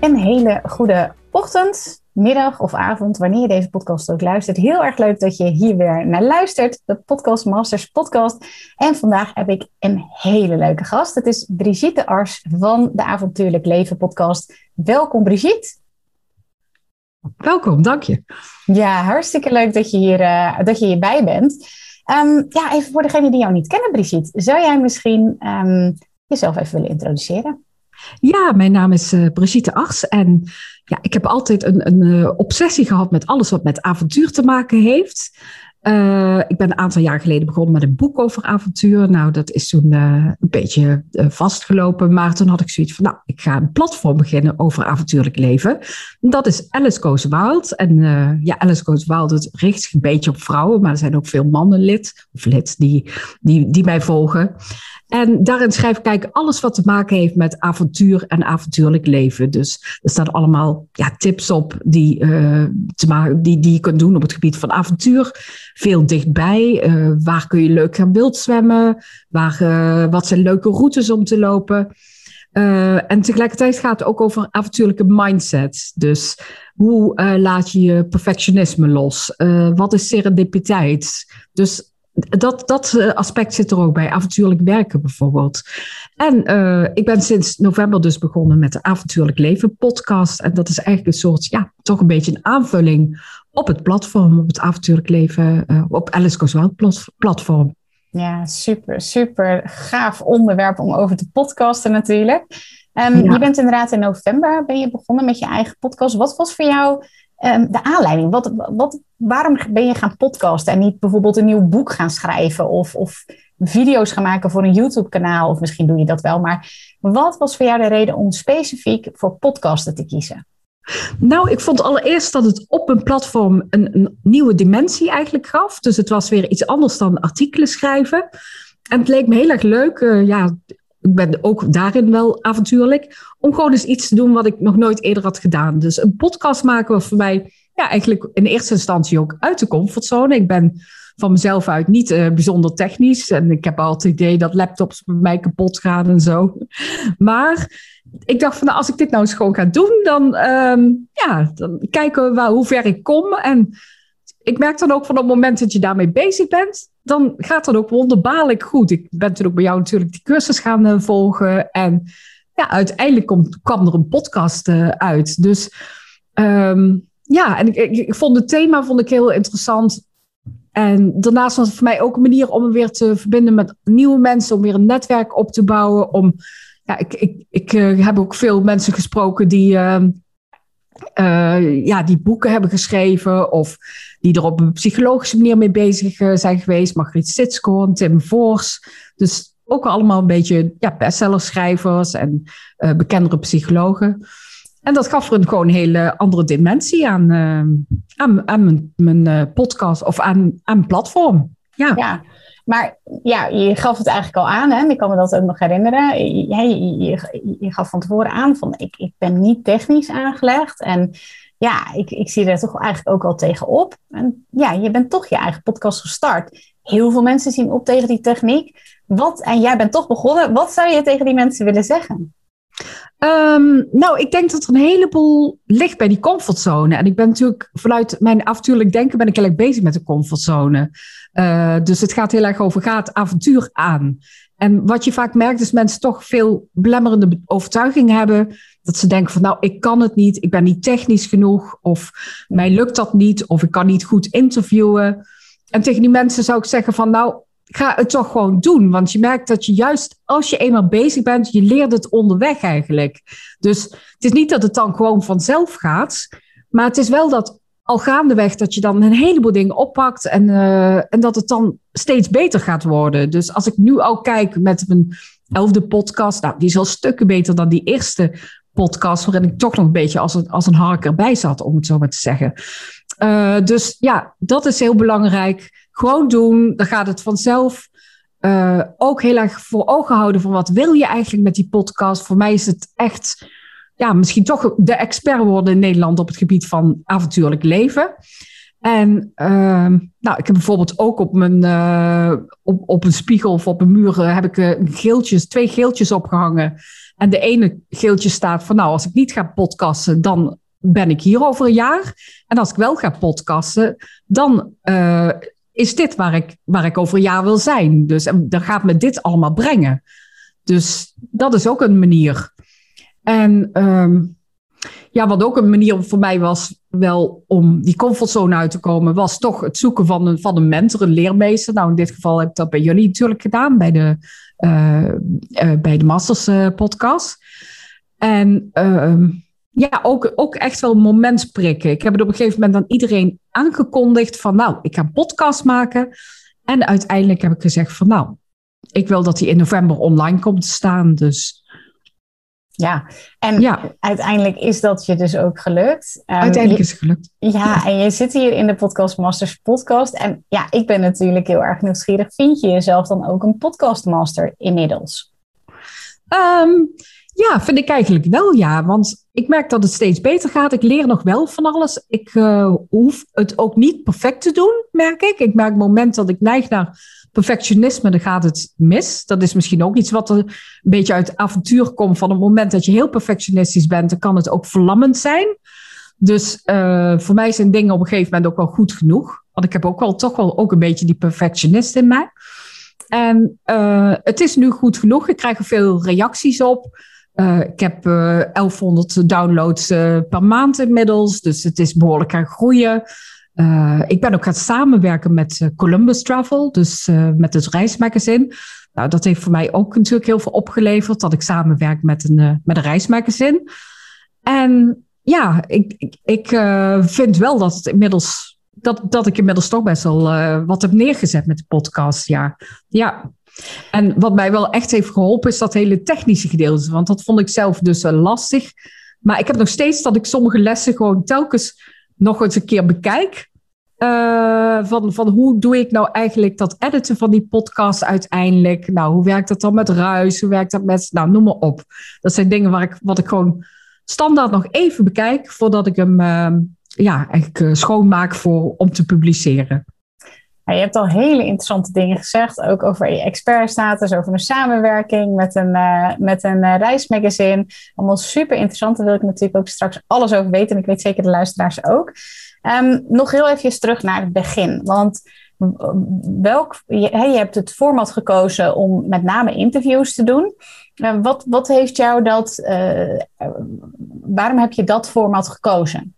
Een hele goede ochtend, middag of avond, wanneer je deze podcast ook luistert. Heel erg leuk dat je hier weer naar luistert, de Podcast Masters podcast. En vandaag heb ik een hele leuke gast. Het is Brigitte Ars van de Avontuurlijk Leven podcast. Welkom Brigitte. Welkom, dank je. Ja, hartstikke leuk dat je, hier, uh, dat je hierbij bent. Um, ja, even voor degenen die jou niet kennen, Brigitte. Zou jij misschien um, jezelf even willen introduceren? Ja, mijn naam is uh, Brigitte Ars en ja, ik heb altijd een, een uh, obsessie gehad met alles wat met avontuur te maken heeft. Uh, ik ben een aantal jaar geleden begonnen met een boek over avontuur. Nou, dat is toen uh, een beetje uh, vastgelopen. Maar toen had ik zoiets van, nou, ik ga een platform beginnen over avontuurlijk leven. Dat is Alice Goes Wild. En ja, Alice Goes Wild, richt zich een beetje op vrouwen. Maar er zijn ook veel mannen lid, of lid, die, die, die mij volgen. En daarin schrijf ik eigenlijk alles wat te maken heeft met avontuur en avontuurlijk leven. Dus er staan allemaal ja, tips op die, te maken, die, die je kunt doen op het gebied van avontuur. Veel dichtbij. Uh, waar kun je leuk gaan wildzwemmen? Waar, uh, wat zijn leuke routes om te lopen? en tegelijkertijd gaat het ook over avontuurlijke mindset. Dus hoe laat je je perfectionisme los? wat is serendipiteit? Dus dat, dat aspect zit er ook bij, avontuurlijk werken bijvoorbeeld. En uh, ik ben sinds november dus begonnen met de Avontuurlijk Leven podcast. En dat is eigenlijk een soort, ja, toch een beetje een aanvulling op het platform, op het Avontuurlijk Leven, uh, op Alice Goes Wild platform. Ja, super, super gaaf onderwerp om over te podcasten natuurlijk. Um, ja. Je bent inderdaad in november ben je begonnen met je eigen podcast. Wat was voor jou um, de aanleiding? Wat, wat, waarom ben je gaan podcasten en niet bijvoorbeeld een nieuw boek gaan schrijven of, of video's gaan maken voor een YouTube-kanaal? Of misschien doe je dat wel, maar wat was voor jou de reden om specifiek voor podcasten te kiezen? Nou, ik vond allereerst dat het op een platform een, een nieuwe dimensie eigenlijk gaf. Dus het was weer iets anders dan artikelen schrijven. En het leek me heel erg leuk. Uh, ja, ik ben ook daarin wel avontuurlijk. Om gewoon eens iets te doen wat ik nog nooit eerder had gedaan. Dus een podcast maken was voor mij ja, eigenlijk in eerste instantie ook uit de comfortzone. Ik ben van mezelf uit niet uh, bijzonder technisch. En ik heb altijd het idee dat laptops bij mij kapot gaan en zo. Maar ik dacht van nou, als ik dit nou eens gewoon ga doen, dan, um, ja, dan kijken we wel hoe ver ik kom. En ik merk dan ook van op het moment dat je daarmee bezig bent, dan gaat dat ook wonderbaarlijk goed. Ik ben toen ook bij jou natuurlijk die cursus gaan uh, volgen. En ja, uiteindelijk komt, kwam er een podcast uh, uit. Dus um, ja, en ik, ik, vond het thema vond ik heel interessant. En daarnaast was het voor mij ook een manier om me weer te verbinden met nieuwe mensen, om weer een netwerk op te bouwen. Om, ja, ik, ik, ik uh, heb ook veel mensen gesproken die, uh, ja, die boeken hebben geschreven of die er op een psychologische manier mee bezig uh, zijn geweest. Margriet Sitskoorn, Tim Voors. Dus ook allemaal een beetje ja, bestsellerschrijvers en uh, bekendere psychologen. En dat gaf er een gewoon hele andere dimensie aan, aan, mijn, podcast of aan, aan platform. Ja. ja. Maar ja, je gaf het eigenlijk al aan, hè? ik kan me dat ook nog herinneren. Je, je, gaf van tevoren aan van ik, ik ben niet technisch aangelegd. En ja, ik, ik zie er toch eigenlijk ook wel tegenop. En ja, je bent toch je eigen podcast gestart. Heel veel mensen zien op tegen die techniek. Wat, en jij bent toch begonnen. Wat zou je tegen die mensen willen zeggen? Um, nou, ik denk dat er een heleboel ligt bij die comfortzone. En ik ben natuurlijk vanuit mijn avontuurlijk denken ben ik heel bezig met de comfortzone. Uh, dus het gaat heel erg over gaat avontuur aan. En wat je vaak merkt is mensen toch veel belemmerende overtuigingen hebben. Dat ze denken van nou, ik kan het niet, ik ben niet technisch genoeg. Of mij lukt dat niet, of ik kan niet goed interviewen. En tegen die mensen zou ik zeggen van nou, ga het toch gewoon doen. Want je merkt dat je juist als je eenmaal bezig bent, je leert het onderweg eigenlijk. Dus het is niet dat het dan gewoon vanzelf gaat. Maar het is wel dat al gaandeweg dat je dan een heleboel dingen oppakt en, uh, en dat het dan steeds beter gaat worden. Dus als ik nu al kijk met mijn elfde podcast. Nou, die is al stukken beter dan die eerste podcast, waarin ik toch nog een beetje als een, als een hark erbij zat, om het zo maar te zeggen. Uh, dus ja, dat is heel belangrijk. Gewoon doen, dan gaat het vanzelf. Uh, ook heel erg voor ogen houden van wat wil je eigenlijk met die podcast. Voor mij is het echt, ja, misschien toch de expert worden in Nederland op het gebied van avontuurlijk leven. En uh, nou, ik heb bijvoorbeeld ook op, mijn, uh, op, op een spiegel of op een muur heb ik geeltjes, twee geeltjes opgehangen. En de ene geeltje staat van, nou, als ik niet ga podcasten, dan ben ik hier over een jaar. En als ik wel ga podcasten, dan is dit waar ik, waar ik over een jaar wil zijn. Dus en dan gaat me dit allemaal brengen. Dus dat is ook een manier. En um, ja, wat ook een manier voor mij was, wel om die comfortzone uit te komen, was toch het zoeken van een, van een mentor, een leermeester. Nou, in dit geval heb ik dat bij jullie natuurlijk gedaan, bij de, uh, uh, bij de Masters uh, podcast. En ehm, ja, ook, ook echt wel moment prikken. Ik heb het op een gegeven moment aan iedereen aangekondigd van, nou, ik ga een podcast maken. En uiteindelijk heb ik gezegd van, nou, ik wil dat die in november online komt te staan. Dus ja, en ja. uiteindelijk is dat je dus ook gelukt. Um, uiteindelijk is het gelukt. Ja, ja, en je zit hier in de Podcast Masters podcast. En ja, ik ben natuurlijk heel erg nieuwsgierig. Vind je jezelf dan ook een podcastmaster inmiddels? Um, ja, vind ik eigenlijk wel ja. Want ik merk dat het steeds beter gaat. Ik leer nog wel van alles. Ik uh, hoef het ook niet perfect te doen, merk ik. Ik merk het moment dat ik neig naar perfectionisme, dan gaat het mis. Dat is misschien ook iets wat er een beetje uit avontuur komt. Van het moment dat je heel perfectionistisch bent, dan kan het ook verlammend zijn. Dus uh, voor mij zijn dingen op een gegeven moment ook wel goed genoeg. Want ik heb ook wel toch wel ook een beetje die perfectionist in mij. En uh, het is nu goed genoeg. Ik krijg er veel reacties op. Uh, ik heb 1100 downloads per maand inmiddels. Dus het is behoorlijk aan groeien. Uh, ik ben ook gaan samenwerken met uh, Columbus Travel, dus uh, met het reismagazine. Nou, dat heeft voor mij ook natuurlijk heel veel opgeleverd, dat ik samenwerk met een, met een reismagazine. En ja, ik, ik, ik vind wel dat het inmiddels, dat, dat ik inmiddels toch best wel wat heb neergezet met de podcast. Ja. ja. En wat mij wel echt heeft geholpen is dat hele technische gedeelte, want dat vond ik zelf dus lastig. Maar ik heb nog steeds dat ik sommige lessen gewoon telkens nog eens een keer bekijk. Uh, van, van hoe doe ik nou eigenlijk dat editen van die podcast uiteindelijk? Nou, hoe werkt dat dan met ruis? Hoe werkt dat met, nou, noem maar op. Dat zijn dingen waar ik, wat ik gewoon standaard nog even bekijk voordat ik hem uh, ja, eigenlijk uh, schoonmaak voor, om te publiceren. Ja, je hebt al hele interessante dingen gezegd, ook over je expertstatus, over een samenwerking met een, met een reismagazine. Allemaal super interessant, daar wil ik natuurlijk ook straks alles over weten en ik weet zeker de luisteraars ook. Um, nog heel even terug naar het begin. Want welk, je, hebt het format gekozen om met name interviews te doen. Uh, wat, wat heeft jou dat, uh, waarom heb je dat format gekozen?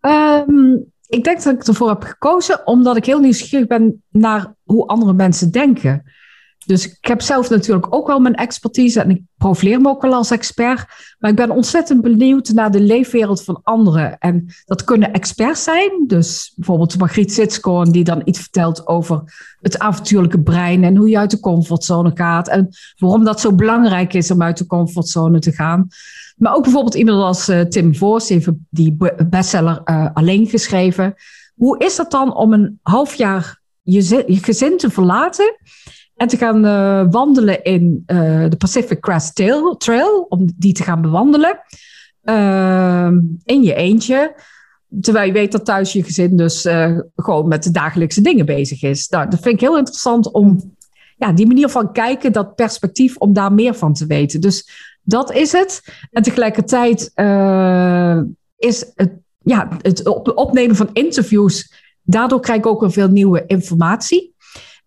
Um, ik denk dat ik ervoor heb gekozen omdat ik heel nieuwsgierig ben naar hoe andere mensen denken. Dus ik heb zelf natuurlijk ook wel mijn expertise en ik profileer me ook wel als expert. Maar ik ben ontzettend benieuwd naar de leefwereld van anderen. En dat kunnen experts zijn. Dus bijvoorbeeld Margriet Sitskoorn die dan iets vertelt over het avontuurlijke brein. En hoe je uit de comfortzone gaat. En waarom dat zo belangrijk is om uit de comfortzone te gaan. Maar ook bijvoorbeeld iemand als uh, Tim Voors, heeft die bestseller uh, alleen geschreven. Hoe is dat dan om een half jaar je, je gezin te verlaten en te gaan uh, wandelen in uh, de Pacific Crest Trail, Trail, om die te gaan bewandelen. Uh, in je eentje. Terwijl je weet dat thuis je gezin dus uh, gewoon met de dagelijkse dingen bezig is. Nou, dat vind ik heel interessant om ja, die manier van kijken, dat perspectief, om daar meer van te weten. Dus dat is het. En tegelijkertijd is het, ja, het opnemen van interviews. Daardoor krijg ik ook weer veel nieuwe informatie.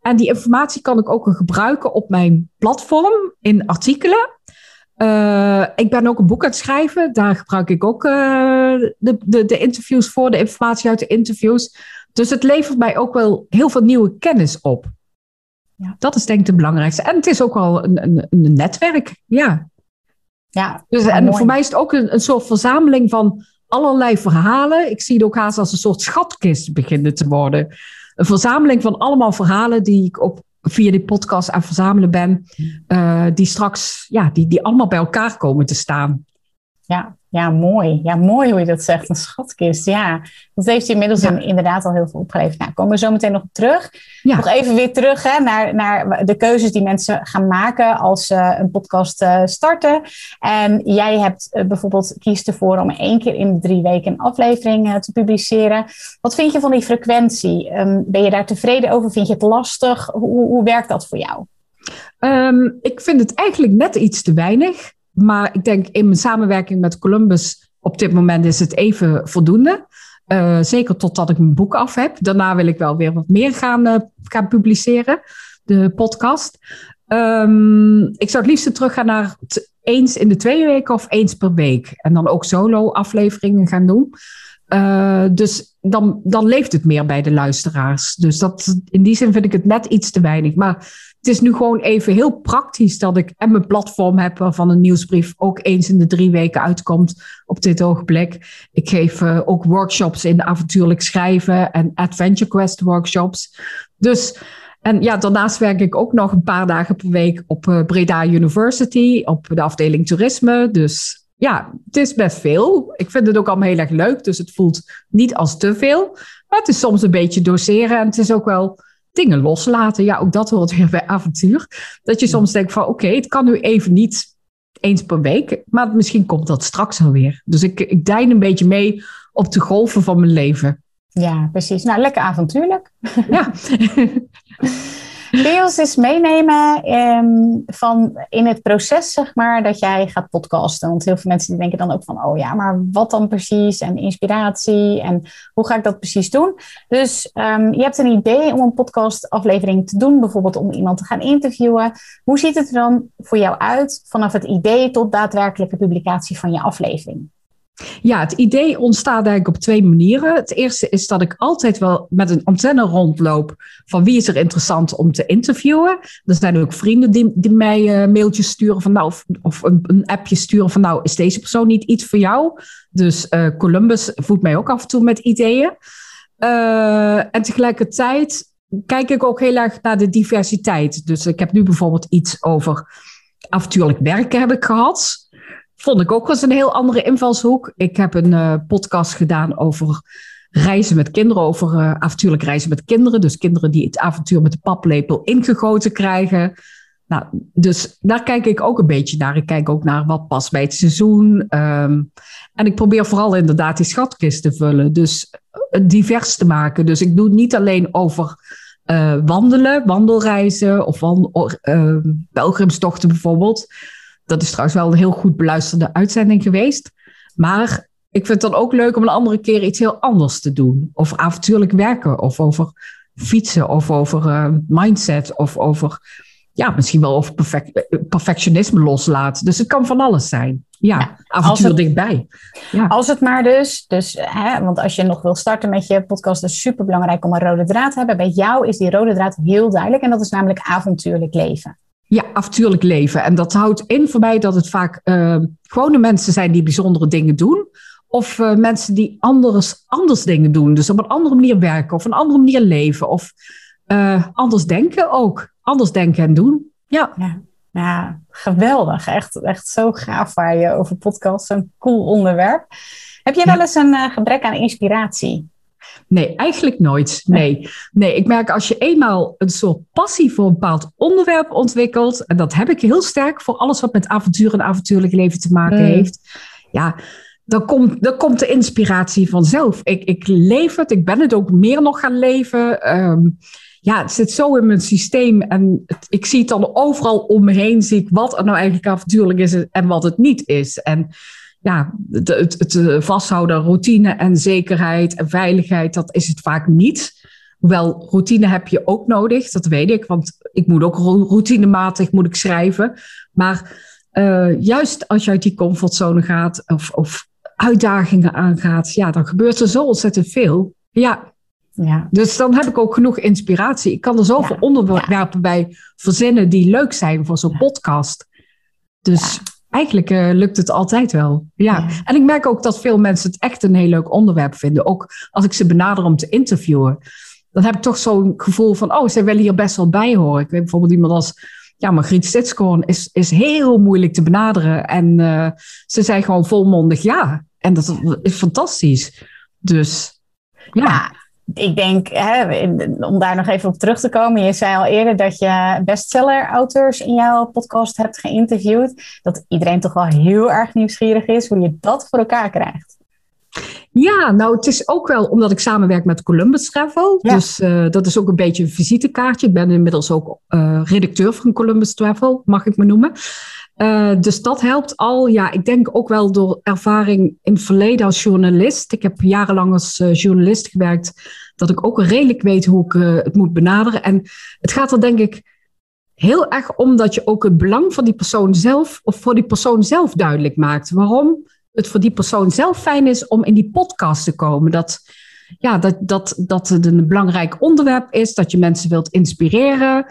En die informatie kan ik ook gebruiken op mijn platform in artikelen. Uh, ik ben ook een boek aan het schrijven. Daar gebruik ik ook uh, de, de, de, interviews voor, de informatie uit de interviews. Dus het levert mij ook wel heel veel nieuwe kennis op. Ja. Dat is denk ik het belangrijkste. En het is ook wel een, een, een netwerk. Ja. ja dus, en mooi. voor mij is het ook een, een soort verzameling van allerlei verhalen. Ik zie het ook haast als een soort schatkist beginnen te worden een verzameling van allemaal verhalen die ik op via die podcast aan verzamelen ben, uh, die straks, ja, die, die allemaal bij elkaar komen te staan. Ja, ja, mooi. Ja, mooi hoe je dat zegt. Een schatkist. Ja, dat heeft je inmiddels inderdaad al heel veel opgeleverd. Nou, komen we zo meteen nog op terug. Nog even weer terug hè, naar, naar de keuzes die mensen gaan maken als ze een podcast uh, starten. En jij hebt uh, bijvoorbeeld kiest ervoor om één keer in de drie weken een aflevering uh, te publiceren. Wat vind je van die frequentie? Um, ben je daar tevreden over? Vind je het lastig? Hoe, hoe werkt dat voor jou? Um, ik vind het eigenlijk net iets te weinig. Maar ik denk in mijn samenwerking met Columbus op dit moment is het even voldoende. Uh, zeker totdat ik mijn boek af heb. Daarna wil ik wel weer wat meer gaan, uh, gaan publiceren, de podcast. Um, ik zou het liefst teruggaan naar eens in de twee weken of eens per week. En dan ook solo-afleveringen gaan doen. Uh, dus dan, dan leeft het meer bij de luisteraars. Dus dat, in die zin vind ik het net iets te weinig. Maar het is nu gewoon even heel praktisch dat ik en mijn platform heb waarvan een nieuwsbrief ook eens in de drie weken uitkomt op dit ogenblik. Ik geef uh, ook workshops in avontuurlijk schrijven en Adventure Quest workshops. Dus en ja, daarnaast werk ik ook nog een paar dagen per week op uh, Breda University, op de afdeling toerisme. Dus ja, het is best veel. Ik vind het ook allemaal heel erg leuk, dus het voelt niet als te veel. Maar het is soms een beetje doseren en het is ook wel dingen loslaten. Ja, ook dat hoort weer bij avontuur. Dat je soms denkt van oké, het kan nu even niet eens per week, maar misschien komt dat straks alweer. Dus ik, ik dein een beetje mee op de golven van mijn leven. Ja, precies. Nou, lekker avontuurlijk. Ja. Kun ons eens meenemen um, van in het proces, zeg maar, dat jij gaat podcasten? Want heel veel mensen die denken dan ook van, oh ja, maar wat dan precies? En inspiratie en hoe ga ik dat precies doen? Dus um, je hebt een idee om een podcastaflevering te doen, bijvoorbeeld om iemand te gaan interviewen. Hoe ziet het er dan voor jou uit vanaf het idee tot daadwerkelijke publicatie van je aflevering? Ja, het idee ontstaat eigenlijk op twee manieren. Het eerste is dat ik altijd wel met een antenne rondloop van wie is er interessant om te interviewen. Er zijn ook vrienden die, die mij uh, mailtjes sturen van nou, of, of een, appje sturen van nou, is deze persoon niet iets voor jou? Dus uh, Columbus voedt mij ook af en toe met ideeën. Uh, en tegelijkertijd kijk ik ook heel erg naar de diversiteit. Dus ik heb nu bijvoorbeeld iets over avontuurlijk werken heb ik gehad vond ik ook eens een heel andere invalshoek. Ik heb een uh, podcast gedaan over reizen met kinderen, over uh, avontuurlijk reizen met kinderen. Dus kinderen die het avontuur met de paplepel ingegoten krijgen. Nou, dus daar kijk ik ook een beetje naar. Ik kijk ook naar wat past bij het seizoen. Um, en ik probeer vooral inderdaad die schatkist te vullen. Dus het divers te maken. Dus ik doe niet alleen over wandelen, wandelreizen of wandel, uh, pelgrimstochten bijvoorbeeld. Dat is trouwens wel een heel goed beluisterde uitzending geweest. Maar ik vind het dan ook leuk om een andere keer iets heel anders te doen. Over avontuurlijk werken, of over fietsen, of over uh, mindset, of over, ja, misschien wel over perfect, perfectionisme loslaten. Dus het kan van alles zijn. Ja, ja avontuur het, dichtbij. Ja. Als het maar dus, dus hè, want als je nog wil starten met je podcast, is het super belangrijk om een rode draad te hebben. Bij jou is die rode draad heel duidelijk en dat is namelijk avontuurlijk leven. Ja, avontuurlijk leven. En dat houdt in voor mij dat het vaak uh, gewone mensen zijn die bijzondere dingen doen. Of uh, mensen die anders, anders dingen doen. Dus op een andere manier werken of een andere manier leven. Of uh, anders denken ook. Anders denken en doen. Ja. ja. Ja, geweldig. Echt, echt zo gaaf waar je over podcast. Zo'n cool onderwerp. Heb je wel eens een gebrek aan inspiratie? Nee, eigenlijk nooit. Nee. nee, ik merk als je eenmaal een soort passie voor een bepaald onderwerp ontwikkelt, en dat heb ik heel sterk voor alles wat met avontuur en avontuurlijk leven te maken mm. heeft, ja, dan komt, dan komt de inspiratie vanzelf. Ik, ik leef het, ik ben het ook meer nog gaan leven. Um, ja, het zit zo in mijn systeem en het, ik zie het dan overal om me heen, zie ik wat er nou eigenlijk avontuurlijk is en wat het niet is. En ja, het, het, het eh, vasthouden aan routine en zekerheid en veiligheid, dat is het vaak niet. Hoewel, routine heb je ook nodig, dat weet ik, want ik moet ook routinematig moet ik schrijven. Maar uh, juist als je uit die comfortzone gaat of, of uitdagingen aangaat, ja, dan gebeurt er zo ontzettend veel. Ja. ja. Dus dan heb ik ook genoeg inspiratie. Ik kan er zoveel onderwerpen bij verzinnen die leuk zijn voor zo'n podcast. Dus eigenlijk uh, lukt het altijd wel. Ja. En ik merk ook dat veel mensen het echt een heel leuk onderwerp vinden. Ook als ik ze benader om te interviewen. dan heb ik toch zo'n gevoel van, oh, zij willen hier best wel bij horen. Ik weet bijvoorbeeld iemand als, ja, Margriet Stitskoorn is, is heel moeilijk te benaderen. En uh, ze zei gewoon volmondig ja. En dat is fantastisch. Dus ja. ja ik denk, hè, om daar nog even op terug te komen. Je zei al eerder dat je bestseller-auteurs in jouw podcast hebt geïnterviewd. Dat iedereen toch wel heel erg nieuwsgierig is hoe je dat voor elkaar krijgt. Ja, nou, het is ook wel omdat ik samenwerk met Columbus Travel. Dus uh, dat is ook een beetje een visitekaartje. Ik ben inmiddels ook uh, redacteur van Columbus Travel, mag ik me noemen. Uh, dus dat helpt al. Ja, ik denk ook wel door ervaring in het verleden als journalist. Ik heb jarenlang als journalist gewerkt. Dat ik ook redelijk weet hoe ik het moet benaderen. En het gaat er denk ik heel erg om dat je ook het belang van die persoon zelf, of voor die persoon zelf duidelijk maakt. Waarom? het voor die persoon zelf fijn is om in die podcast te komen. Dat, ja, dat, dat, dat het een belangrijk onderwerp is, dat je mensen wilt inspireren.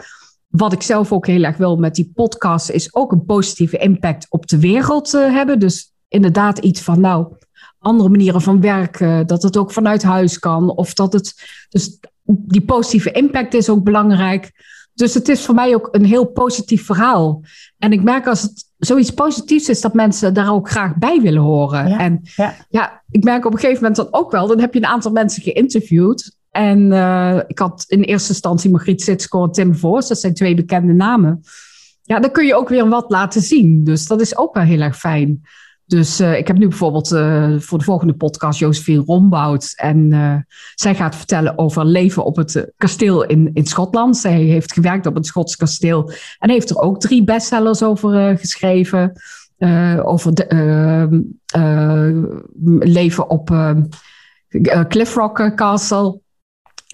Wat ik zelf ook heel erg wil met die podcast, is ook een positieve impact op de wereld uh, hebben. Dus inderdaad iets van, nou, andere manieren van werken, dat het ook vanuit huis kan. Of dat het, dus die positieve impact is ook belangrijk. Dus het is voor mij ook een heel positief verhaal. En ik merk als het zoiets positiefs is, dat mensen daar ook graag bij willen horen. Ja, en ja. ja. ik merk op een gegeven moment dan ook wel, dan heb je een aantal mensen geïnterviewd. En uh, ik had in eerste instantie Margriet Sitsko en Tim Voors, dat zijn twee bekende namen. Ja, dan kun je ook weer wat laten zien. Dus dat is ook wel heel erg fijn. Dus uh, ik heb nu bijvoorbeeld uh, voor de volgende podcast Josephine Rombout. En zij gaat vertellen over leven op het kasteel in, in Schotland. Zij heeft gewerkt op het Schots kasteel. En heeft er ook drie bestsellers over geschreven. over ehm, leven op Cliffrock Castle.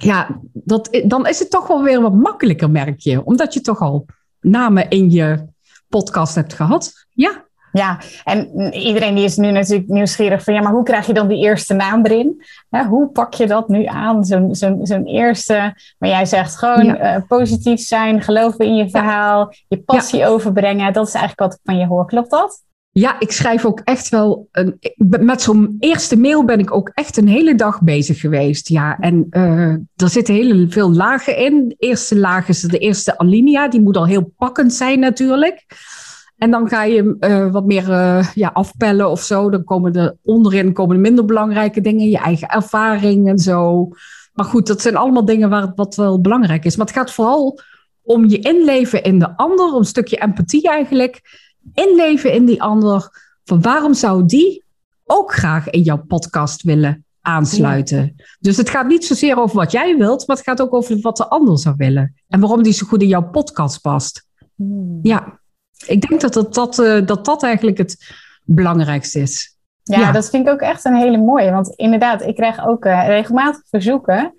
Ja, dat, dan is het toch wel weer wat makkelijker, merk je. Omdat je toch al namen in je podcast hebt gehad. Ja. Ja, en iedereen die is nu natuurlijk nieuwsgierig van ja, maar hoe krijg je dan die eerste naam erin? hoe pak je dat nu aan, zo'n zo'n zo'n eerste, maar jij zegt gewoon eh, positief zijn, geloven in je verhaal, je passie overbrengen, dat is eigenlijk wat ik van je hoor, klopt dat? Ja, ik schrijf ook echt wel. Een, met zo'n eerste mail ben ik ook echt een hele dag bezig geweest. Ja, en uh, er zitten heel veel lagen in. De eerste laag is de eerste alinea. Die moet al heel pakkend zijn, natuurlijk. En dan ga je uh, wat meer uh, ja, afpellen of zo. Dan komen er onderin komen er minder belangrijke dingen. Je eigen ervaring en zo. Maar goed, dat zijn allemaal dingen waar, wat wel belangrijk is. Maar het gaat vooral om je inleven in de ander. Om een stukje empathie eigenlijk. Inleven in die ander. Van waarom zou die ook graag in jouw podcast willen aansluiten? Dus het gaat niet zozeer over wat jij wilt. Maar het gaat ook over wat de ander zou willen. En waarom die zo goed in jouw podcast past. Hmm. Ja. Ik denk dat dat, dat, uh, dat, dat eigenlijk het belangrijkste is. Ja, dat vind ik ook echt een hele mooie. Want inderdaad, ik krijg ook uh, regelmatig verzoeken.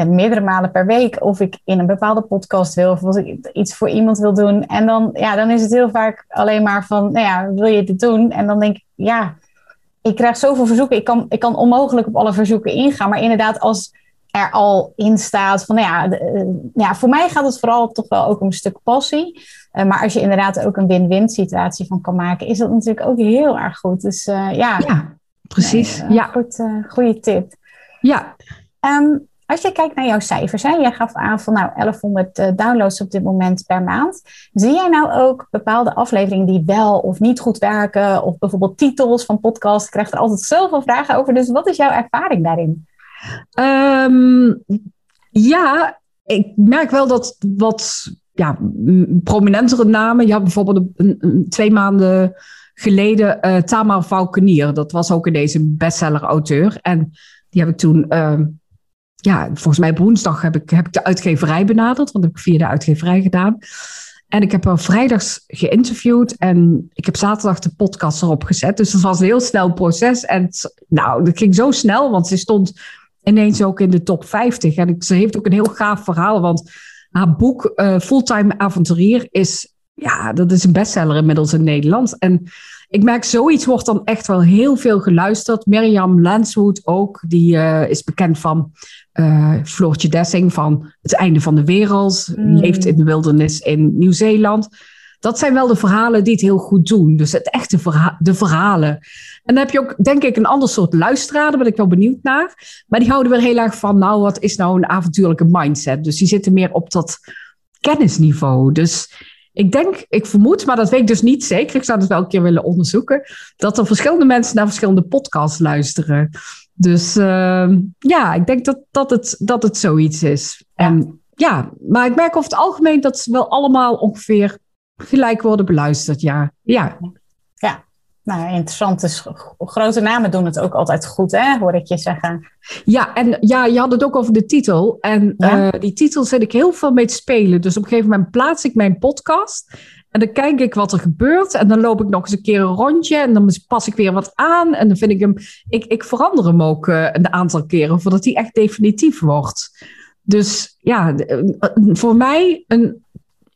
En meerdere malen per week of ik in een bepaalde podcast wil of als ik iets voor iemand wil doen. En dan, ja, dan is het heel vaak alleen maar van, nou ja, wil je dit doen? En dan denk ik, ja, ik krijg zoveel verzoeken. Ik kan, ik kan onmogelijk op alle verzoeken ingaan. Maar inderdaad, als er al in staat van, nou ja, eh, ja, voor mij gaat het vooral toch wel ook om een stuk passie. Uh, maar als je inderdaad ook een win-win situatie van kan maken, is dat natuurlijk ook heel erg goed. Dus uh, ja. ja, precies. Nee, ja. Goed, goede tip. Ja. Um, als je kijkt naar jouw cijfers, hè, jij gaf aan van nou 1100 downloads op dit moment per maand. Zie jij nou ook bepaalde afleveringen die wel of niet goed werken? Of bijvoorbeeld titels van podcasts? Ik krijg er altijd zoveel vragen over. Dus wat is jouw ervaring daarin? Um, ja, ik merk wel dat wat ja, prominentere namen. Je had bijvoorbeeld een, twee maanden geleden uh, Tamar Valkenier. Dat was ook in deze bestseller-auteur. En die heb ik toen, uh, ja, volgens mij op woensdag heb ik, heb ik de uitgeverij benaderd. Want heb ik via de uitgeverij gedaan. En ik heb haar vrijdags geïnterviewd en ik heb zaterdag de podcast erop gezet. Dus dat was een heel snel proces. En nou, dat ging zo snel, want ze stond ineens ook in de top 50. En ze heeft ook een heel gaaf verhaal, want haar boek uh, Fulltime Avonturier is, ja, dat is een bestseller inmiddels in Nederland. En ik merk, zoiets wordt dan echt wel heel veel geluisterd. Mirjam Lanswood ook, die uh, is bekend van uh, Floortje Dessing van Het Einde van de Wereld. Mm. Leeft in de wildernis in Nieuw-Zeeland. dat zijn wel de verhalen die het heel goed doen. Dus het echte verha de verhalen. En dan heb je ook, denk ik, een ander soort luisteraar. Daar ben ik wel benieuwd naar. Maar die houden weer heel erg van, nou, wat is nou een avontuurlijke mindset? Dus die zitten meer op dat kennisniveau. Dus ik denk, ik vermoed, maar dat weet ik dus niet zeker. Ik zou het wel een keer willen onderzoeken. Dat er verschillende mensen naar verschillende podcasts luisteren. Dus uh, ja, ik denk dat, dat, het, dat het zoiets is. Ja. En ja, maar ik merk over het algemeen dat ze wel allemaal ongeveer gelijk worden beluisterd. Ja, ja. Nou, interessant. Dus grote namen doen het ook altijd goed, hè? hoor ik je zeggen. Ja, en ja, je had het ook over de titel. En ja? uh, die titel zit ik heel veel mee te spelen. Dus op een gegeven moment plaats ik mijn podcast. En dan kijk ik wat er gebeurt. En dan loop ik nog eens een keer een rondje. En dan pas ik weer wat aan. En dan vind ik hem. Ik, ik verander hem ook uh, een aantal keren voordat hij echt definitief wordt. Dus ja, voor mij een.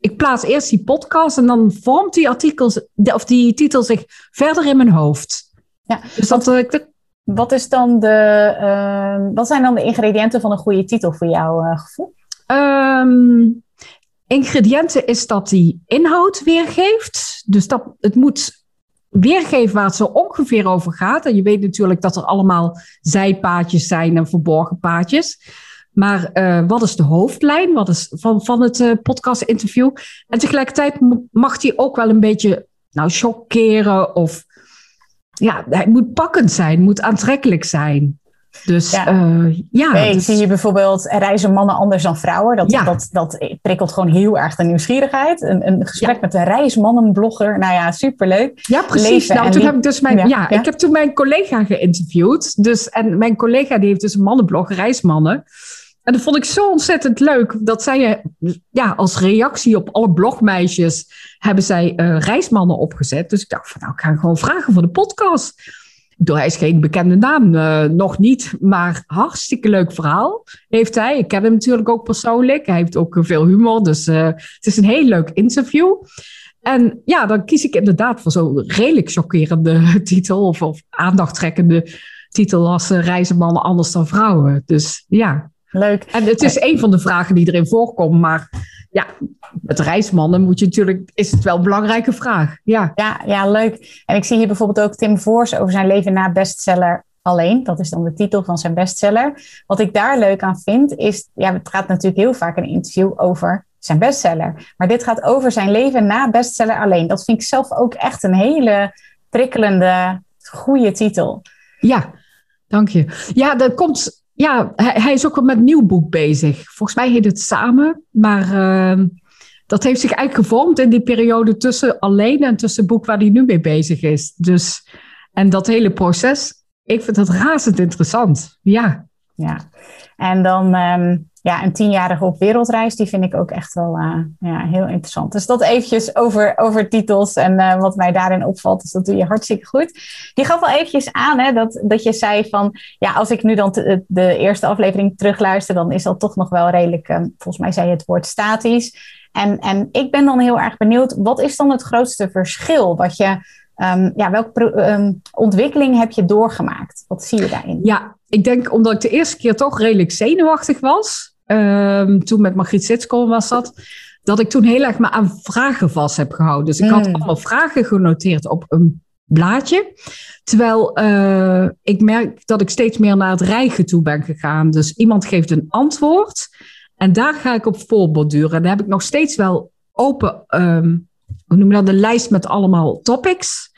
Ik plaats eerst die podcast en dan vormt die artikels of die titel zich verder in mijn hoofd. Ja, dus dat, wat, dat, wat, is dan de, uh, wat zijn dan de ingrediënten van een goede titel voor jouw uh, gevoel? Um, ingrediënten is dat die inhoud weergeeft. Dus dat het moet weergeven waar het zo ongeveer over gaat. En je weet natuurlijk dat er allemaal zijpaadjes zijn en verborgen paadjes. Maar uh, wat is de hoofdlijn wat is van, van het uh, podcast-interview? En tegelijkertijd mag die ook wel een beetje nou, chockeren of ja, hij moet pakkend zijn, moet aantrekkelijk zijn. Dus ja, uh, ja nee, dus... zie je bijvoorbeeld reizen mannen anders dan vrouwen. Dat, ja. dat, dat prikkelt gewoon heel erg de nieuwsgierigheid. Een, een gesprek ja. met een reismannenblogger. Nou ja, superleuk. Ja, precies. Leven nou, toen heb ik dus mijn, ja, ik heb toen mijn collega geïnterviewd. Dus, en mijn collega die heeft dus een mannenblog, Reismannen. En dat vond ik zo ontzettend leuk. Dat zij ja, als reactie op alle blogmeisjes hebben zij uh, reismannen opgezet. Dus ik dacht van nou, ik ga gewoon vragen voor de podcast. Door hij is geen bekende naam, uh, nog niet, maar hartstikke leuk verhaal heeft hij. Ik ken hem natuurlijk ook persoonlijk. Hij heeft ook veel humor, dus het is een heel leuk interview. En ja, dan kies ik inderdaad voor zo'n redelijk chockerende titel of, of aandachttrekkende titel als reizen mannen anders dan vrouwen. Dus ja. Leuk. En het is een van de vragen die erin voorkomen, maar ja, met reismannen moet je natuurlijk, is het wel een belangrijke vraag. Ja. Ja, ja, leuk. En ik zie hier bijvoorbeeld ook Tim Voors over zijn leven na bestseller alleen. Dat is dan de titel van zijn bestseller. Wat ik daar leuk aan vind, is, ja, het gaat natuurlijk heel vaak in een interview over zijn bestseller. Maar dit gaat over zijn leven na bestseller alleen. Dat vind ik zelf ook echt een hele prikkelende, goede titel. Ja, dank je. Ja, dat komt ja, hij, is ook met een nieuw boek bezig. Volgens mij heet het Samen. Maar uh, dat heeft zich eigenlijk gevormd in die periode tussen alleen en tussen het boek waar hij nu mee bezig is. Dus, en dat hele proces, ik vind dat razend interessant. Ja. Ja, en dan um, ja, een tienjarige op wereldreis, die vind ik ook echt wel uh, ja, heel interessant. Dus dat eventjes over, over titels en uh, wat mij daarin opvalt. Dus dat doe je hartstikke goed. Je gaf al eventjes aan hè, dat, dat je zei van, ja, als ik nu dan de, eerste aflevering terugluister, dan is dat toch nog wel redelijk, um, volgens mij zei je het woord statisch. En, en ik ben dan heel erg benieuwd, wat is dan het grootste verschil wat je Um, ja, welke um, ontwikkeling heb je doorgemaakt? Wat zie je daarin? Ja, ik denk omdat ik de eerste keer toch redelijk zenuwachtig was. Um, toen met Margriet Sitskool was dat. Dat ik toen heel erg me aan vragen vast heb gehouden. Dus ik had Hmm. allemaal vragen genoteerd op een blaadje. Terwijl uh, ik merk dat ik steeds meer naar het rijgen toe ben gegaan. Dus iemand geeft een antwoord. En daar ga ik op voorborduren. En dan heb ik nog steeds wel open, um, hoe noem je dat, de lijst met allemaal topics.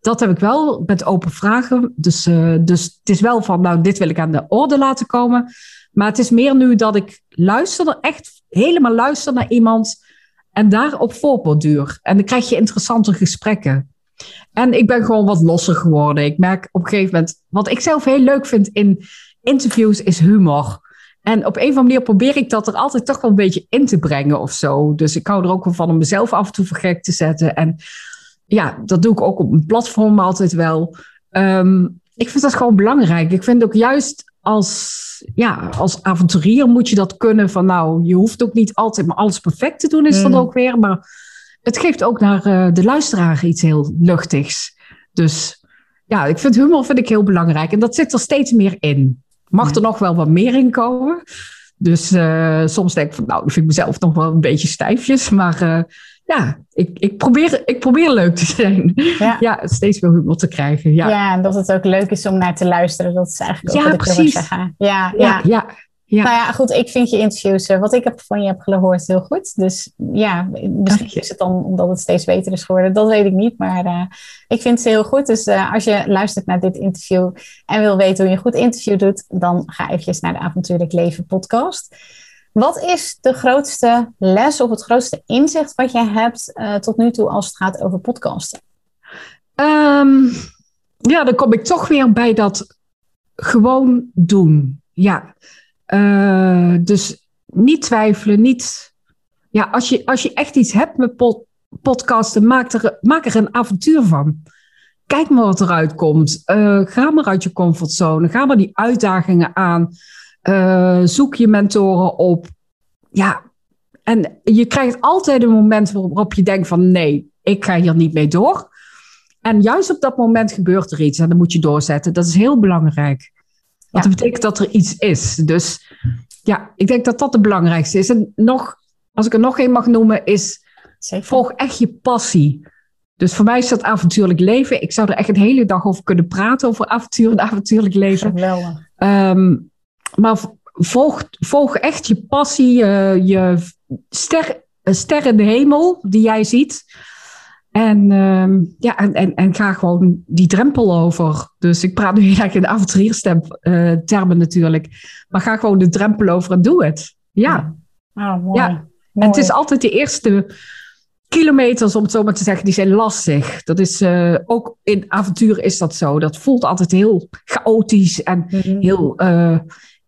Dat heb ik wel met open vragen. Dus, uh, dus het is wel van, nou, dit wil ik aan de orde laten komen. Maar het is meer nu dat ik luister, echt helemaal luister naar iemand en daarop voorborduur. En dan krijg je interessante gesprekken. En ik ben gewoon wat losser geworden. Ik merk op een gegeven moment, wat ik zelf heel leuk vind in interviews, is humor. En op een of andere manier probeer ik dat er altijd toch wel een beetje in te brengen of zo. Dus ik hou er ook wel van om mezelf af en toe voor gek te zetten. En ja, dat doe ik ook op een platform altijd wel. Um, ik vind dat gewoon belangrijk. Ik vind ook juist als, ja, als avonturier moet je dat kunnen van nou, je hoeft ook niet altijd maar alles perfect te doen, is mm. dat ook weer. Maar het geeft ook naar uh, de luisteraar iets heel luchtigs. Dus ja, ik vind humor vind ik heel belangrijk. En dat zit er steeds meer in. Mag ja. er nog wel wat meer in komen? Dus uh, soms denk ik van, nou, dat vind ik mezelf nog wel een beetje stijfjes. Maar uh, ja, ik, ik, probeer, ik probeer leuk te zijn. Ja. ja, steeds meer humor te krijgen. Ja. ja, en dat het ook leuk is om naar te luisteren. Dat is eigenlijk ook ja, wat ik precies. zeggen. Ja, ja, ja. ja. Nou ja, goed, ik vind je interviews, eh, wat ik heb van je heb gehoord, heel goed. Dus ja, misschien is het dan omdat het steeds beter is geworden. Dat weet ik niet, maar uh, ik vind ze heel goed. Dus uh, als je luistert naar dit interview en wil weten hoe je een goed interview doet, dan ga eventjes naar de Avontuurlijk Leven podcast. Wat is de grootste les of het grootste inzicht wat je hebt uh, tot nu toe als het gaat over podcasten? Um, ja, dan kom ik toch weer bij dat gewoon doen. Ja, uh, dus niet twijfelen, niet. Ja, als je, als je echt iets hebt met pod, podcasten, maak er, maak er een avontuur van. Kijk maar wat eruit komt. Uh, ga maar uit je comfortzone. Ga maar die uitdagingen aan. Uh, zoek je mentoren op. Ja, en je krijgt altijd een moment waarop je denkt van nee, ik ga hier niet mee door. En juist op dat moment gebeurt er iets en dan moet je doorzetten. Dat is heel belangrijk. Want dat betekent dat er iets is. Dus ja, ik denk dat dat het belangrijkste is. En nog, als ik er nog één mag noemen, is Zeker. volg echt je passie. Dus voor mij is dat avontuurlijk leven. Ik zou er echt een hele dag over kunnen praten, over avontuur en avontuurlijk leven. Geweldig. Um, maar volg, volg echt je passie, je, je ster, ster in de hemel die jij ziet. En, uh, ja, en, en, en, ga gewoon die drempel over. Dus ik praat nu heel erg in avonturierstermen uh, natuurlijk. Maar ga gewoon de drempel over en doe het. Ja. Oh, mooi. ja. En het is altijd de eerste kilometers, om het zo maar te zeggen, die zijn lastig. Dat is uh, ook in avontuur is dat zo. Dat voelt altijd heel chaotisch en mhm. heel uh,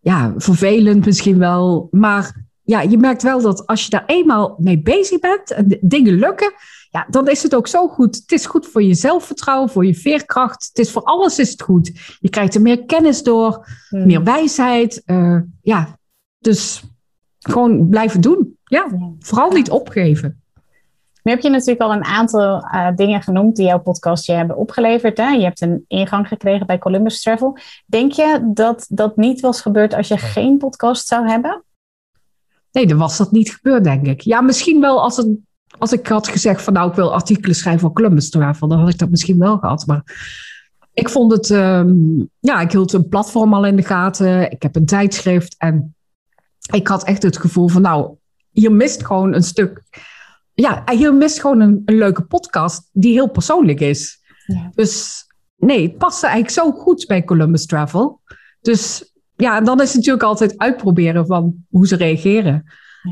ja, vervelend misschien wel. Maar ja, je merkt wel dat als je daar eenmaal mee bezig bent en dingen lukken, ja, dan is het ook zo goed. Het is goed voor je zelfvertrouwen, voor je veerkracht. Het is voor alles is het goed. Je krijgt er meer kennis door, hmm. meer wijsheid. Uh, ja, dus gewoon blijven doen. Ja, vooral niet opgeven. Nu heb je natuurlijk al een aantal uh, dingen genoemd die jouw podcast je hebben opgeleverd. Hè? Je hebt een ingang gekregen bij Columbus Travel. Denk je dat dat niet was gebeurd als je geen podcast zou hebben? Nee, dan was dat niet gebeurd, denk ik. Ja, misschien wel als, het, als ik had gezegd van nou, ik wil artikelen schrijven voor Columbus Travel. Dan had ik dat misschien wel gehad. Maar ik vond het, um, ja, ik hield een platform al in de gaten. Ik heb een tijdschrift en ik had echt het gevoel van nou, hier mist gewoon een stuk ja, je mist gewoon een, een, leuke podcast die heel persoonlijk is. Ja. Dus nee, het past eigenlijk zo goed bij Columbus Travel. Dus ja, en dan is het natuurlijk altijd uitproberen van hoe ze reageren.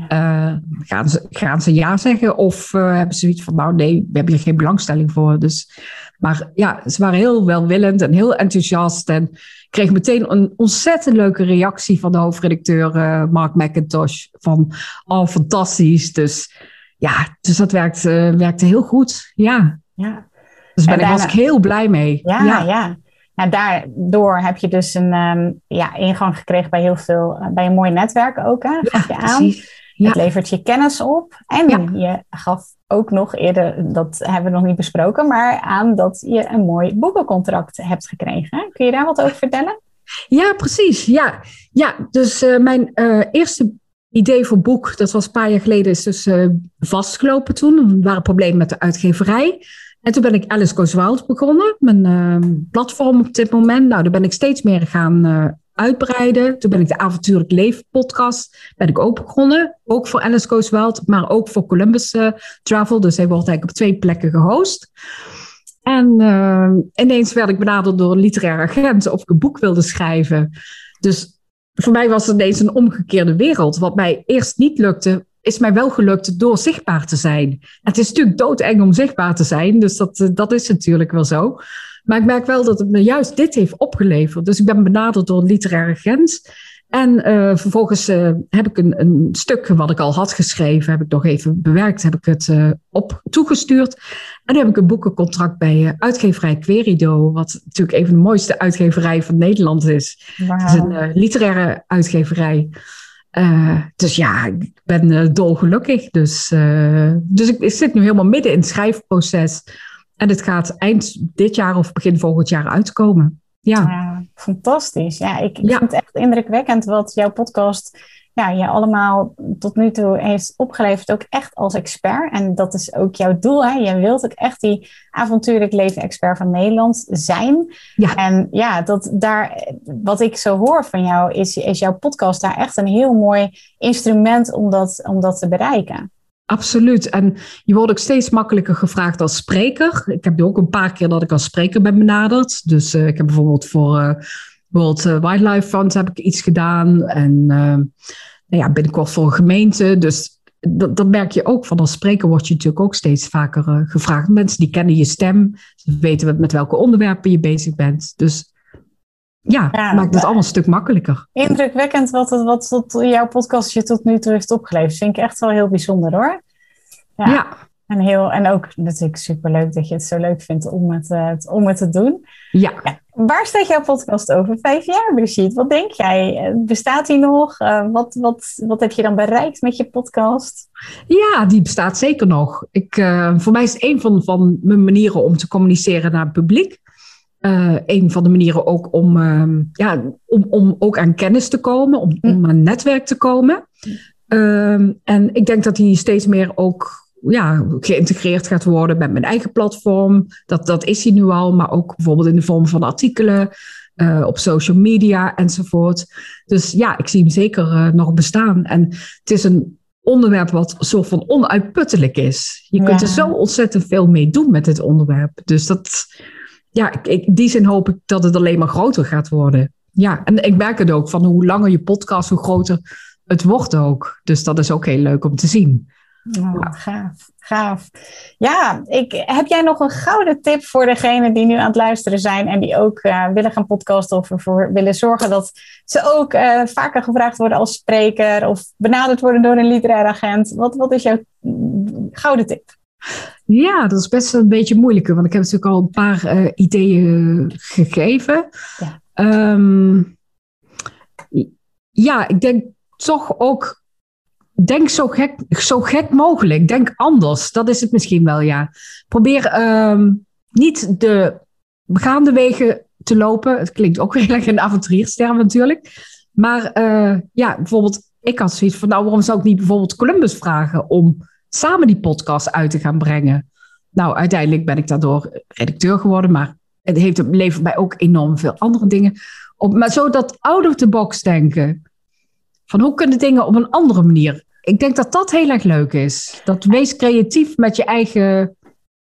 Uh, gaan, ze, gaan ze ja zeggen of uh, hebben ze zoiets van, nou nee, we hebben hier geen belangstelling voor. Dus, maar ja, ze waren heel welwillend en heel enthousiast en kreeg meteen een ontzettend leuke reactie van de hoofdredacteur uh, Mark McIntosh van, oh fantastisch. Dus ja, dus dat werkte, werkte heel goed. Ja. ja. Dus ben ik, was ik heel blij mee. Ja, ja. ja. Nou, daardoor heb je dus een um, ja, ingang gekregen bij heel veel, uh, bij een mooi netwerk ook. Hè? ja, je aan. Ja. Het levert je kennis op. En je gaf ook nog eerder, dat hebben we nog niet besproken, maar aan dat je een mooi boekencontract hebt gekregen. Kun je daar wat over vertellen? Ja, precies. Ja, ja dus uh, mijn uh, eerste idee voor boek, dat was een paar jaar geleden, is dus uh, vastgelopen toen. Er waren problemen met de uitgeverij. En toen ben ik Alice Goes Wild begonnen, mijn uh, platform op dit moment. Nou, daar ben ik steeds meer gaan uh, uitbreiden. Toen ben ik de Avontuurlijk Leven podcast ben ik ook begonnen. Ook voor Alice Goes Wild, maar ook voor Columbus uh, Travel. Dus hij wordt eigenlijk op twee plekken gehost. En ineens werd ik benaderd door een literaire agent of ik een boek wilde schrijven. Dus voor mij was het ineens een omgekeerde wereld. Wat mij eerst niet lukte, is mij wel gelukt door zichtbaar te zijn. Het is natuurlijk doodeng om zichtbaar te zijn, dus dat, eh, dat is natuurlijk wel zo. Maar ik merk wel dat het me juist dit heeft opgeleverd. Dus ik ben benaderd door een literaire grens. En uh, vervolgens uh, heb ik een, een stuk wat ik al had geschreven, heb ik nog even bewerkt, heb ik het uh, op toegestuurd. En dan heb ik een boekencontract bij uitgeverij Querido, wat natuurlijk een van de mooiste uitgeverijen van Nederland is. Wow. Het is een literaire uitgeverij. dus ja, ik ben dolgelukkig. Dus, dus ik, ik, zit nu helemaal midden in het schrijfproces. En het gaat eind dit jaar of begin volgend jaar uitkomen. Ja. Fantastisch. Ja, ik, ik vind het echt indrukwekkend wat jouw podcast ja, je allemaal tot nu toe heeft opgeleverd, ook echt als expert. En dat is ook jouw doel. Hè? Je wilt ook echt die avontuurlijk leven expert van Nederland zijn. Ja. En ja, dat daar, wat ik zo hoor van jou, is, is jouw podcast daar echt een heel mooi instrument om dat, om dat te bereiken. Absoluut. En je wordt ook steeds makkelijker gevraagd als spreker. Ik heb ook een paar keer dat ik als spreker ben benaderd. Dus uh, ik heb bijvoorbeeld voor uh, World eh, Wildlife Fund heb ik iets gedaan. En nou ja, binnenkort voor een gemeente. Dus dat, dat, merk je ook van als spreker word je natuurlijk ook steeds vaker gevraagd. Mensen die kennen je stem. Ze weten met welke onderwerpen je bezig bent. Dus ja, ja maakt het allemaal een stuk makkelijker. Indrukwekkend wat, het, wat tot jouw podcast je tot nu toe heeft opgeleverd. Vind ik echt wel heel bijzonder hoor. Ja. ja. En, heel, en ook natuurlijk superleuk dat je het zo leuk vindt om het, uh, om het te doen. Ja. ja. Waar staat jouw podcast over vijf jaar, Brigitte? Wat denk jij? Eh, bestaat die nog? Uh, wat, wat, wat heb je dan bereikt met je podcast? Ja, die bestaat zeker nog. Ik, uh, voor mij is het een van, van mijn manieren om te communiceren naar het publiek. Uh, een van de manieren ook om, uh, ja, om, om ook aan kennis te komen, om, om aan netwerk te komen. Uh, en ik denk dat die steeds meer ook ja, geïntegreerd gaat worden met mijn eigen platform. Dat, dat is hij nu al, maar ook bijvoorbeeld in de vorm van artikelen uh, op social media enzovoort. Dus ja, ik zie hem zeker uh, nog bestaan. En het is een onderwerp wat soort van onuitputtelijk is. Je kunt er zo ontzettend veel mee doen met dit onderwerp. Dus dat ja, in die zin hoop ik dat het alleen maar groter gaat worden. Ja, en ik merk het ook van hoe langer je podcast, hoe groter het wordt ook. Dus dat is ook heel leuk om te zien. Oh, Gaaf, gaaf. Ja, ik, heb jij nog een gouden tip voor degenen die nu aan het luisteren zijn en die ook uh, willen gaan podcasten of ervoor willen zorgen dat ze ook uh, vaker gevraagd worden als spreker of benaderd worden door een literair agent? Wat, wat is jouw gouden tip? Ja, dat is best een beetje moeilijker, want ik heb natuurlijk al een paar uh, ideeën gegeven. Ja. Um, ja, ik denk toch ook, denk zo gek, zo gek mogelijk, denk anders. Dat is het misschien wel, ja. Probeer um, niet de begaande wegen te lopen. Het klinkt ook weer erg een avonturiersterm natuurlijk. Maar uh, ja, bijvoorbeeld, ik had zoiets van, nou, waarom zou ik niet bijvoorbeeld Columbus vragen om samen die podcast uit te gaan brengen. Nou, uiteindelijk ben ik daardoor redacteur geworden, maar het heeft, levert mij ook enorm veel andere dingen op. Maar zo dat out of the box denken. Van hoe kunnen dingen op een andere manier? Ik denk dat dat heel erg leuk is. Dat wees creatief met je eigen,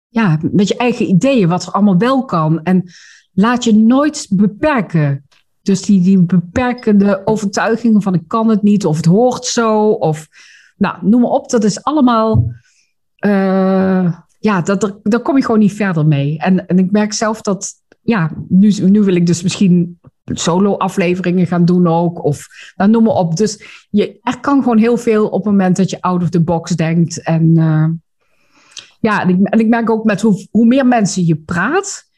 ja, met je eigen ideeën, wat er allemaal wel kan. En laat je nooit beperken. Dus die, die beperkende overtuigingen van ik kan het niet, of het hoort zo, of nou, noem maar op. Dat is allemaal. Uh, ja, dat, daar kom je gewoon niet verder mee. En, en ik merk zelf dat. Ja, nu, nu wil ik dus misschien solo-afleveringen gaan doen ook. Of nou, noem maar op. Dus je, er kan gewoon heel veel op het moment dat je out of the box denkt. En uh, ja, en ik, en ik merk ook met hoe, hoe meer mensen je praat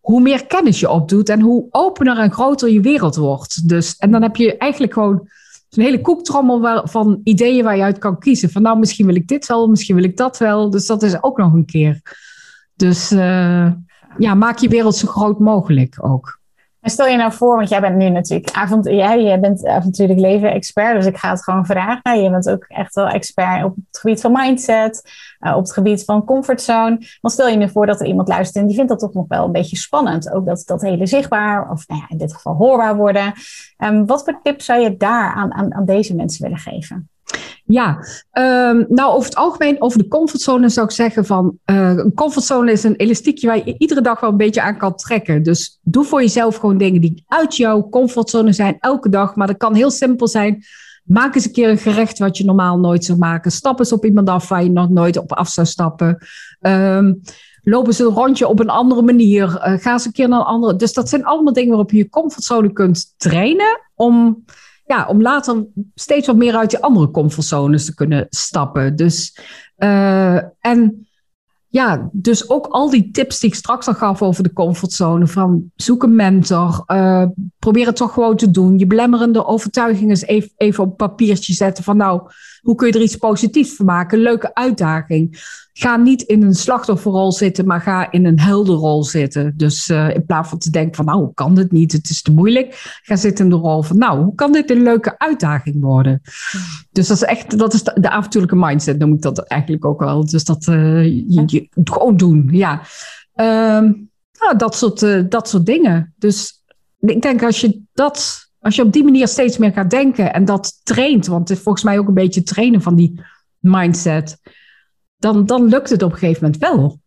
hoe meer kennis je opdoet en hoe opener en groter je wereld wordt. Dus, en dan heb je eigenlijk gewoon een hele koektrommel van ideeën waar je uit kan kiezen. Van nou, misschien wil ik dit wel, misschien wil ik dat wel. Dus dat is ook nog een keer. Dus uh, ja, maak je wereld zo groot mogelijk ook. Stel je nou voor, want jij bent nu natuurlijk avond, jij, bent avontuurlijk leven expert, dus ik ga het gewoon vragen. Je bent ook echt wel expert op het gebied van mindset, uh, op het gebied van comfortzone. Want stel je nu voor dat er iemand luistert en die vindt dat toch nog wel een beetje spannend. Ook dat, dat hele zichtbaar, of nou ja, in dit geval hoorbaar worden. Um, wat voor tips zou je daar aan, aan, aan deze mensen willen geven? Ja, um, nou over het algemeen, over de comfortzone zou ik zeggen van uh, een comfortzone is een elastiekje waar je iedere dag wel een beetje aan kan trekken. Dus doe voor jezelf gewoon dingen die uit jouw comfortzone zijn elke dag. Maar dat kan heel simpel zijn. Maak eens een keer een gerecht wat je normaal nooit zou maken. Stap eens op iemand af waar je nog nooit op af zou stappen. Um, loop eens een rondje op een andere manier. Uh, ga eens een keer naar een andere. Dus dat zijn allemaal dingen waarop je je comfortzone kunt trainen om ja, om later steeds wat meer uit die andere comfortzones te kunnen stappen. Dus, uh, en ja, dus ook al die tips die ik straks al gaf over de comfortzone, van zoek een mentor, uh, probeer het toch gewoon te doen. Je belemmerende overtuigingen eens even, even op papiertje zetten van nou, hoe kun je er iets positiefs van maken? Leuke uitdaging. Ga niet in een slachtofferrol zitten, maar ga in een helderrol zitten. Dus uh, in plaats van te denken van, nou, hoe kan dit niet? Het is te moeilijk. Ga zitten in de rol van, nou, hoe kan dit een leuke uitdaging worden? Dus dat is echt, dat is de, avontuurlijke mindset, noem ik dat eigenlijk ook wel. Dus dat uh, je, je, gewoon doen, ja. Um, nou, dat soort, uh, dat soort dingen. Dus ik denk als je dat als je op die manier steeds meer gaat denken en dat traint, want het is volgens mij ook een beetje trainen van die mindset, dan, dan lukt het op een gegeven moment wel.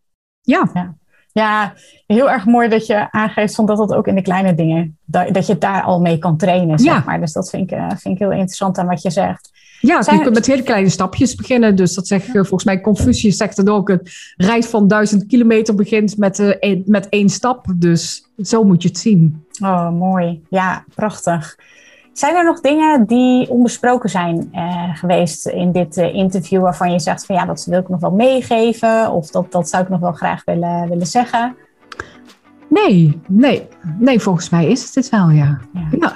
Ja. ja. ja heel erg mooi dat je aangeeft van dat dat ook in de kleine dingen, dat, dat je daar al mee kan trainen. Zeg ja. maar. Dus dat vind ik, uh, vind ik heel interessant aan wat je zegt. Ja, je kunt met hele kleine stapjes beginnen. Dus dat zegt volgens mij Confucius zegt het ook. Een reis van duizend kilometer begint met, uh, met één stap. Dus zo moet je het zien. Oh, mooi. Ja, prachtig. Zijn er nog dingen die onbesproken zijn uh, geweest in dit uh, interview waarvan je zegt van ja, dat wil ik nog wel meegeven of dat, dat zou ik nog wel graag willen, willen zeggen? Nee, nee, nee, volgens mij is het dit wel, ja. ja. ja.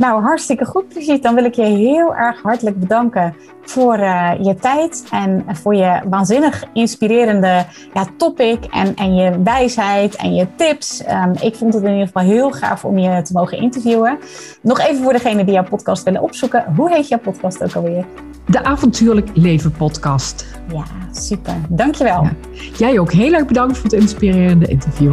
Nou, hartstikke goed, Brigitte. Dan wil ik je heel erg hartelijk bedanken voor uh, je tijd en voor je waanzinnig inspirerende ja, topic en, en je wijsheid en je tips. Um, ik vond het in ieder geval heel gaaf om je te mogen interviewen. Nog even voor degenen die jouw podcast willen opzoeken. Hoe heet jouw podcast ook alweer? De Avontuurlijk Leven podcast. Ja, super. Dankjewel. Ja. Jij ook heel erg bedankt voor het inspirerende interview.